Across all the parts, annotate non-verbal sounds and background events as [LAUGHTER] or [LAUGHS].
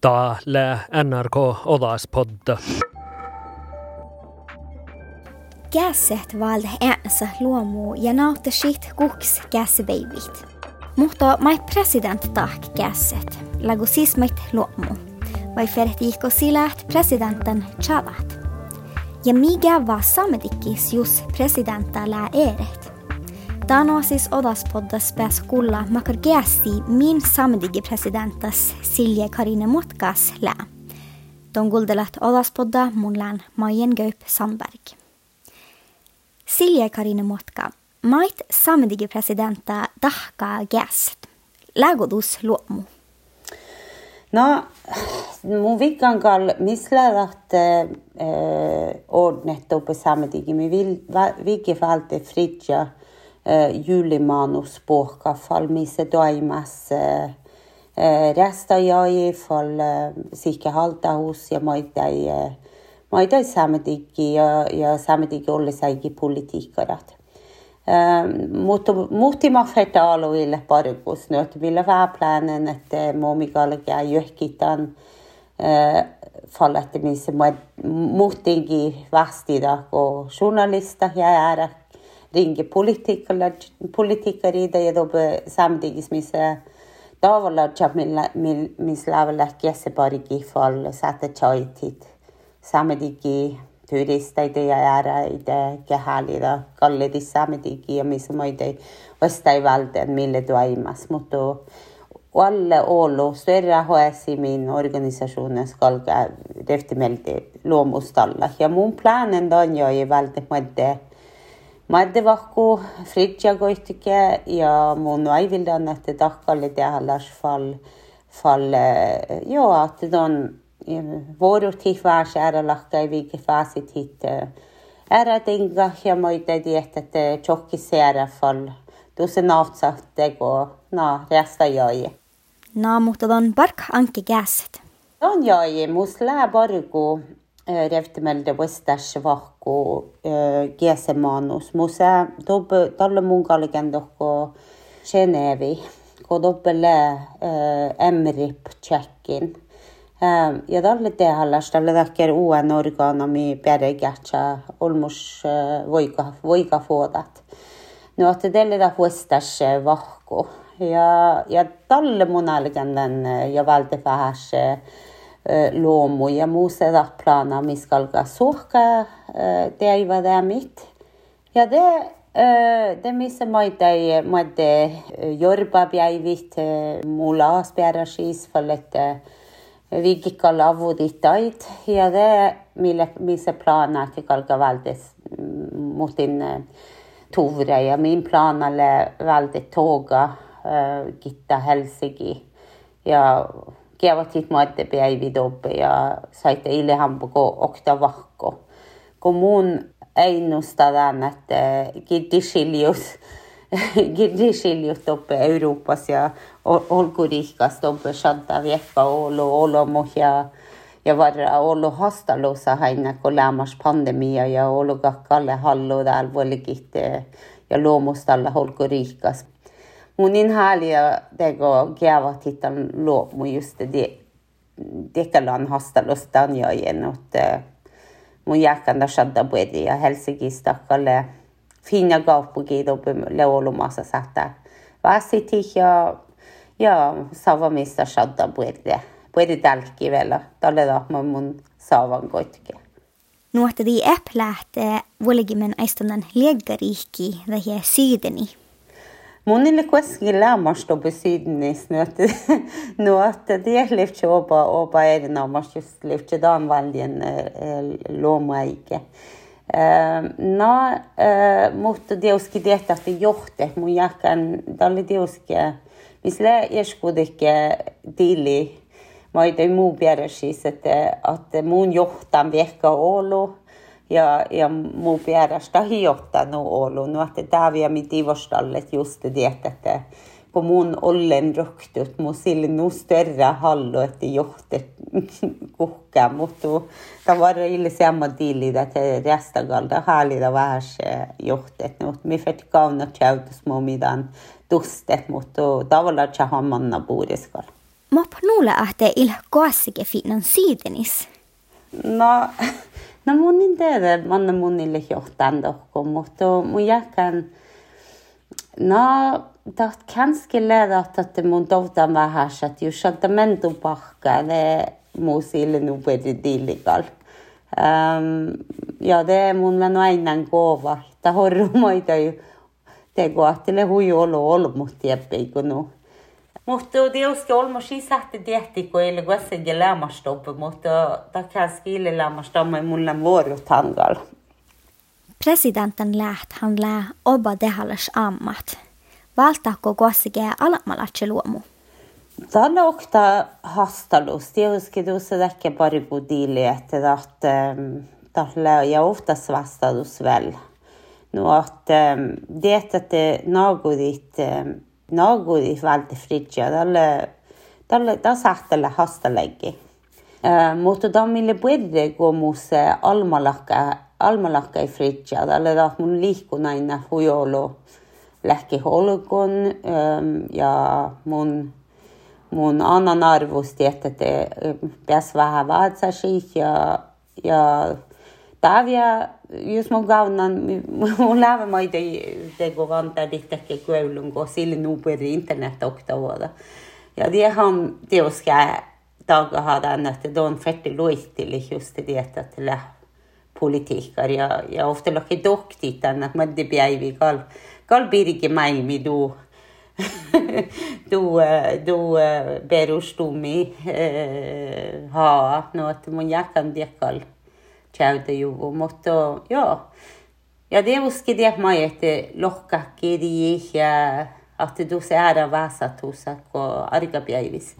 Täällä NRK Olaspodda. Kässet valde äänsa luomu ja nautta sitt kuks käsbeivit. Mutta mai president tak kässet, lagu siis mait luomu. Vai fertiikko siläht presidenten tjavat. Ja mikä vaan sametikkis just presidenttää eret. Eeret. Tano siis odaspoddas pääs kulla makar gästi min samdige presidentas Silje Karine Motkas lää. Don guldelat odaspodda mun lään Majen Gaup Sandberg. Silje Karine Motka, mait samdige presidenta dahka gäst. Lägodus luomu. No, mun vikangal mislärat äh, ordnet på samedigi. vi vil vike det fridja julimanus boka fall mise doimas äh, resta jag fall äh, sikke halta hos ja moitei äh, moitei samedigi ja, ja samedigi olle saigi politiikarat. Mutta muhtima fetaaluille parikus nyt ville väplänen, että momikalkia johkitan fallet missä muhtinkin vastida kun journalista ja ära ringi politikalar, politikarida yedobi samdigismisa davolarcha mislavilarkasi borigi fol sata choytit samadigi turistayda yarayda kehalida kolledi samadigi misumoyda vastayvalda mileduaimas mutu Och alla ålå, större HS i min organisation ska deftermelde låmostalla. Ja, min planen då jag är väldigt mycket madde vakku fridja goitike ja mun aivildan että takkalle tehallas fall fall joo, että don våru tifvars ära lakka viike faasit hit ära tinga ja moide diet että chokkisera fall tuossa nautsatte go na resta joi. Na mutta don bark anke gäset. Don joi, mus lää bargu عرفت الوستش فاقو جيس مانوس موسى دوب طل مونغال جندوكو شنافي كودوب لا أمريب تشكين ja tälle tehallasta tälle täkker uuden orgaanami pärjätsa olmus voika voika fuodat. No että tälle da huestas vahko ja ja tälle monalgan eh, ja valtefähäs vähäs loomu ja muu seda plana, mis kalga suhka teaiva mit. Ja det det missä maite maite jorba päivit mulla aaspeara siis fallet vigikal avudit ait ja det mille missä plana ke kalga valdes mutin tovre ja min planalle valde toga Gitta Helsinki ja päivi toppe ja saitte ilehampuko okta vahko. Kun mun ennustada, että Giddishilius [LAUGHS] Giddishilius toppe Euroopas ja olkuriikas toppe shanta viekka olo olomo ja ja varra olo hastalusa haina kun lämmas pandemia ja olo kakkalle hallo täällä vuolikit ja luomustalla olkuriikas munin haalidagi gaavahitan loomu just det dekalan hastalustan ja gjenot eh, mun jääkän shadda buedi ja helsigistakalle eh, finna gaapugid obu leolumassa sätä vaasitih ja ja savamista shadda buedi buedi tälki vielä tälle tahma mun saavan koitke Nuohtadi äplähtee eh, vuolikimen aistanan lieggariikki vähiä siideni. Monille kuitenkin lämmästä besydenis nu att [LAUGHS] nu at det lyfter oba oba är närmast just lyfter dan valjen lomaike. Na mutta deuski detta att det johte mun jakan dalle deuski misle ikke dili ma ei tee muu peale siis at, att mun johtan vehka olu ja, ja muu perästä hiottanut ollut. Että tämä vielä miti vastallet just det, että kun mun ollen roktut, mun sille nu större hallo, että johtet [LAUGHS] kukka, mutta tämä var ille samma dili, että restagalda hallida vähäs johtet. No, mi fett kauna tjautus mu midan dustet, mutta det tjahan manna puuriskalla. Mop nuule ahte il koasike finansiidenis. No, No mun niin tehdä, manna munille johtan tohko, mutta mun jälkeen, no, taht kanske lära että mun tohtan vähän, että jos sieltä mentu pahkaa, ne muu sille nuperi tillikal. Um, ähm, ja det mun mä no aina kova, että horrumoita ju, tekoahtele huijolo olmut tieppi kun Muhtu olmoshi sahte dietiko ele guasse mutta muhtu takaski ile lamastama mullan vuorut tangal. Presidentin lähthän lää oba dehalles ammat. Valtaako guassige alamalatse luomu? Tällä okta hastalus. Tietysti tuossa täkki pari budille, että ehm, tällä ja ofta vastalus väl. No, ehm, att det att No, nagu siis valdi fridži ja talle, talle, ta sähtele hastalägi äh,. mutta ta meile põrde, kui mu almalakka almalahke, almalahke fridži ja talle tahab mul liikuda aina huiolu. Lähki holkon ja mun mun annan arvosti, että te pääs vähän ja, ja Tavia, jos mun gaunan, mun lävä maita teko vanta dittäkke kuulun, kun sille nuperi internet oktavuoda. Ja det han teoska dagar hade det er en fertig lojt til just det att till politiikar ja, ja ofta laki doktit annat, men det bjäivi kal, kal blir maailmi du du, du perustumi haa, no että mun jakan ha något man jag kan det uskon کرده و محتا ja ja debus kidiakmaieti lohkakki diihja ahti tuuse ära vaasatuusako argapäivis.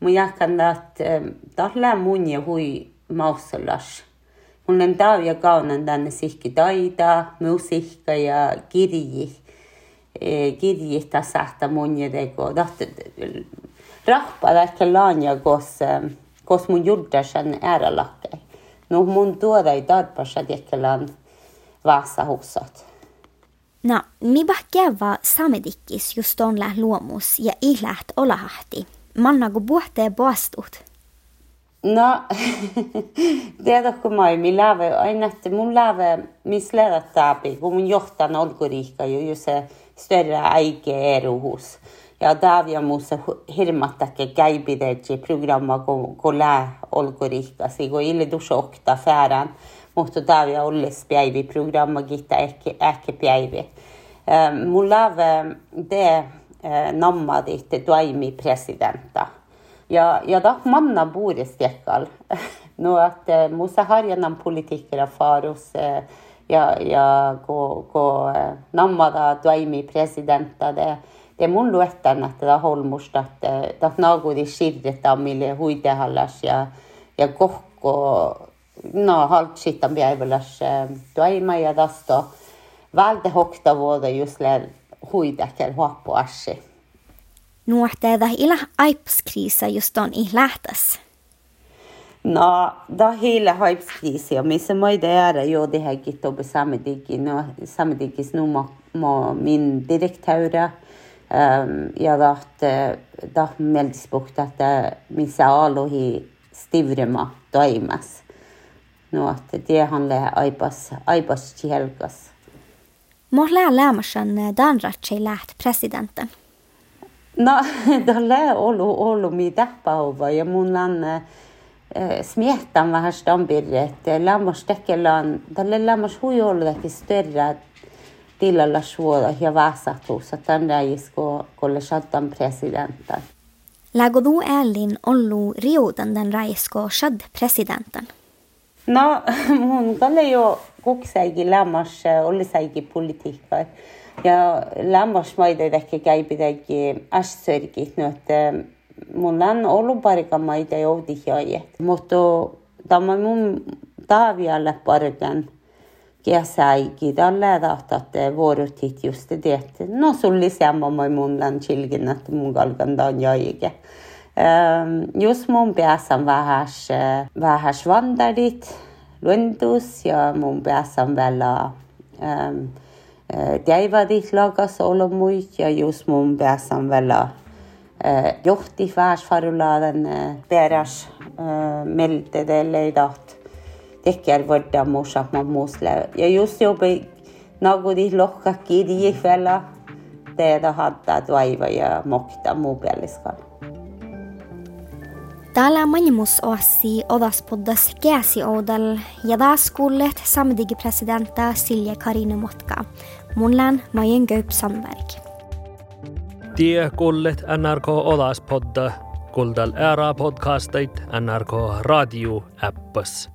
mu jakan taht ähm, talle munja hui maussalas. mul on taavi kaunan tänne sihki taida, muusika ja kirji. kirji ta sahta munja tegu, taht rahva tahke laanja koos, ähm, koos mu juurde ära lakke No mun tuoda ei tarpeessa tekkelän vaassahussat. No, mi bahkeva samedikkis just on läht luomus ja ihläht olahti. Mannago puhtee poastut. No, [LAUGHS] tiedätkö mä, mi läve, aina että mun läve, mis lävet taapi, kun mun johtan olkuriikka jo se större äike eruhus. Ja Davia muussa hirmattakke käipideji programma kun kun lää olkuriikkasi, kun ille dusokta färän. Mutta Davia olles päivi programma gitta ehkä ehkä päivi. Mun läve det nammadit toimi presidenta. Ja, ja da mannen bor i Stjekkal. [LAUGHS] Nå at Musa har gjennom politikkere faros ja, ja gå, gå nammada toimi presidenta. Det, det mun luettan, että da holmusta, että da nagudi shirreta mille huitehallas ja, ja kohko no haltsitan päiväläs toima ja tästä vältä hokta vuoda just lär huitekel huappuassi. Nuohteeda ila aipskriisa just on i lähtäs. No, da hele haipskriisa, må det gjøre jo det her gitt upp samedikin, samme samedikis nu må, må min direktöra um, ja taht, da at puht, että missä alohi stivrema toimas. No, at det handler aibas, aipas helgas. Mohla lämmäsen danratsei läht presidenten. No, tällä ollut, ollut mitä pauva ja mun on äh, smietan vähän stampirre, että lämmäs da tällä lämmäs hui ollut större Tillä Lashua ja Vasa-tuussa tänne isko kollegiatan presidentten. Lägodu ällin ollu riutan den raisko shad presidentten. No, mun kalle jo kuksaigi lämmas ollisaigi politiikka Ja lämmas maide ehkä käipitäki ässörkit, no että mun on ollut parikan maide joutihjaajat. Mutta tämä mun taavialle parkan. GSI-giderle at, eh, våre tittjuste dietter Nå solisiamo maimundan kilgen at mungalgandan jaige. Ehm, jos mun pääsän vähäs, vähäs vandarit, eh, luendus ja mun pääsän vielä eh, ehm, teivadit lagas olemuit ja jos mun pääsän vielä johti vähäs faruladen peräs meiltä teille tahti. dekjal niin võtta muusama muusle ja just juba nagu de lokkakki de kvälla teedä hattaa tuaiva ja mokta muupialiskalla. Täällä Manimus Oassi Odaspoddas Keasi Oudal ja taas kuulleet Samedigi Silje Karinu Karine Motka. Mun län Majen Göyp Sandberg. Tie kuullet NRK Odaspodda, kuuldal ära podcastit NRK Radio-äppas.